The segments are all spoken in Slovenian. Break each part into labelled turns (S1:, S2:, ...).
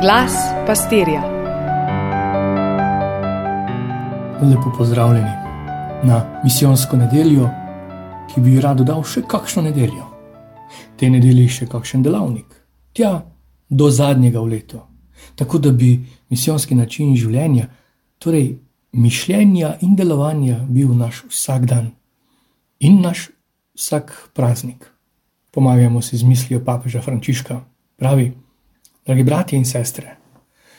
S1: Glas pastirja.
S2: Lepo pozdravljeni na misijonsko nedeljo, ki bi rad dodal še kakšno nedeljo. Te nedelje še kakšen delavnik, tja do zadnjega v letu. Tako da bi misijonski način življenja, torej mišljenja in delovanja, bil naš vsak dan in naš vsak praznik. Pomagamo si z mislijo papeža Frančiška, pravi. Dragi bratje in sestre,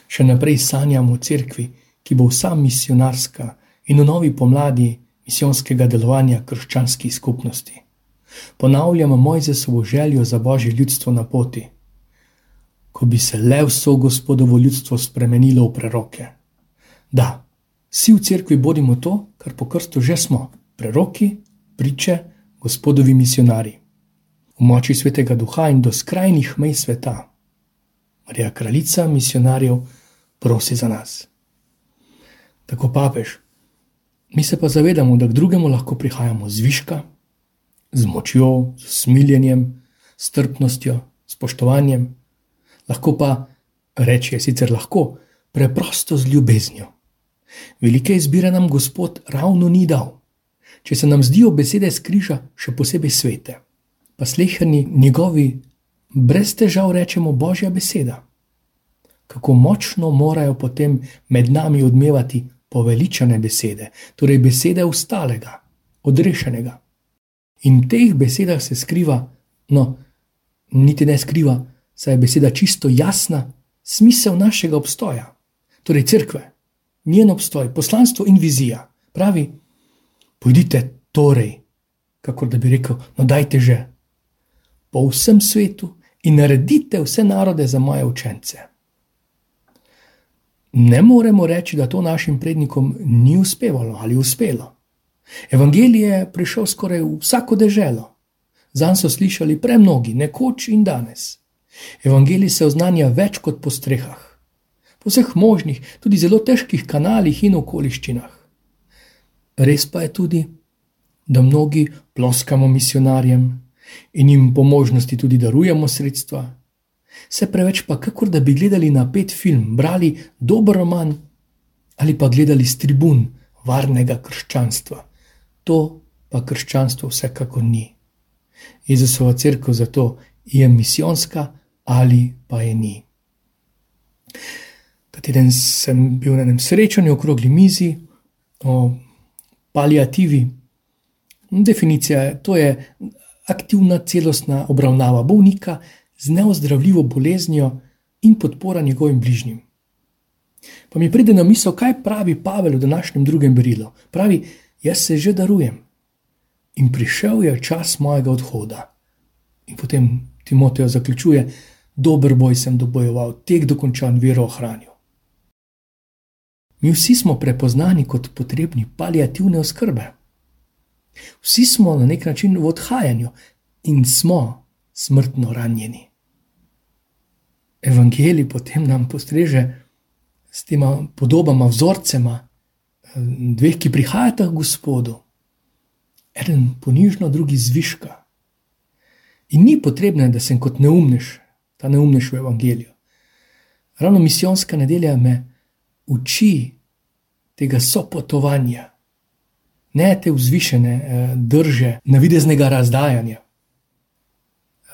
S2: še naprej sanjamo o cerkvi, ki bo vsa misionarska in v novi pomladi misijonskega delovanja krščanskih skupnosti. Ponavljamo Mojzesovo željo za božje ljudstvo na poti, ko bi se le vso gospodovo ljudstvo spremenilo v preroke. Da, vsi v cerkvi bodimo to, kar po krstu že smo: preroki, priče, gospodovi misionari. V moči svetega duha in do skrajnih mej sveta. Marija, kraljica misionarjev, prosi za nas. Tako papež. Mi se pa zavedamo, da k drugemu lahko prihajamo z viška, z močjo, z smiljenjem, strpnostjo, spoštovanjem, lahko pa, reči je sicer lahko, preprosto z ljubeznijo. Velike izbire nam Gospod ravno ni dal. Če se nam zdijo besede skriža še posebej svete, pa slehrni njegovi brez težav rečemo Božja beseda. Kako močno morajo potem med nami odmevati poveličane besede, torej besede ustalega, odrešenega. In v teh besedah se skriva, no, niti ne skriva, saj je beseda čisto jasna, smisel našega obstoja, torej crkve, njen obstoj, poslanstvo in vizija. Pravi, pojdite torej, kako da bi rekel, no, dajte že po vsem svetu in naredite vse narode za moje učence. Ne moremo reči, da to našim prednikom ni uspevalo ali uspelo. Evangelije je prišel skoraj v vsako deželo. Zan so slišali premnogi, nekoč in danes. Evangelij se oznanja več kot po strehah, po vseh možnih, tudi zelo težkih kanalih in okoliščinah. Res pa je tudi, da mnogi ploskamo misionarjem, in jim po možnosti tudi darujemo sredstva. Se preveč pa, kakor da bi gledali na pet film, brali dober roman ali pa gledali z tribun varnega krščanstva. To pa krščanstvo vsekakor ni. Jezusova crkva zato je misijonska ali pa je ni. Ta teden sem bil na enem srečanju okrogli mizi o paliativi. Definicija je, to je aktivna celostna obravnava bolnika z neozdravljivo boleznijo in podpora njegovim bližnjim. Pa mi pride na misel, kaj pravi Pavel v današnjem drugem berilu. Pravi, jaz se že darujem in prišel je čas mojega odhoda. In potem Timotejo zaključuje, dober boj sem dobojeval, tek dokončan, vero ohranil. Mi vsi smo prepoznani kot potrebni paliativne oskrbe. Vsi smo na nek način v odhajanju in smo smrtno ranjeni. Evangelij potem nam postreže s tema podobama, vzorcema, dveh, ki prihajata k Gospodu, en ponižno, drugi zviška. In ni potrebno, da sem kot neumneš, ta neumneš v Evangeliju. Ravno misijonska nedelja me uči tega sopotovanja ne te vzvišene eh, drže, navideznega razdajanja.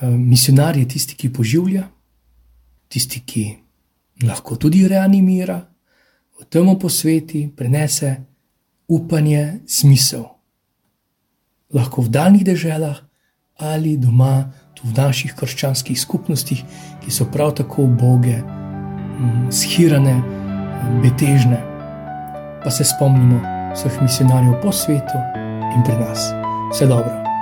S2: Eh, misionar je tisti, ki poživlja, tisti, ki lahko tudi reanimira, v tem posveti prenese upanje, smisel. Lahko v daljnih deželah ali doma, tu v naših krščanskih skupnostih, ki so prav tako uboge, mm, shirane, betežne. Pa se spomnimo, vseh misionarjev po svetu in pri nas. Vse dobro.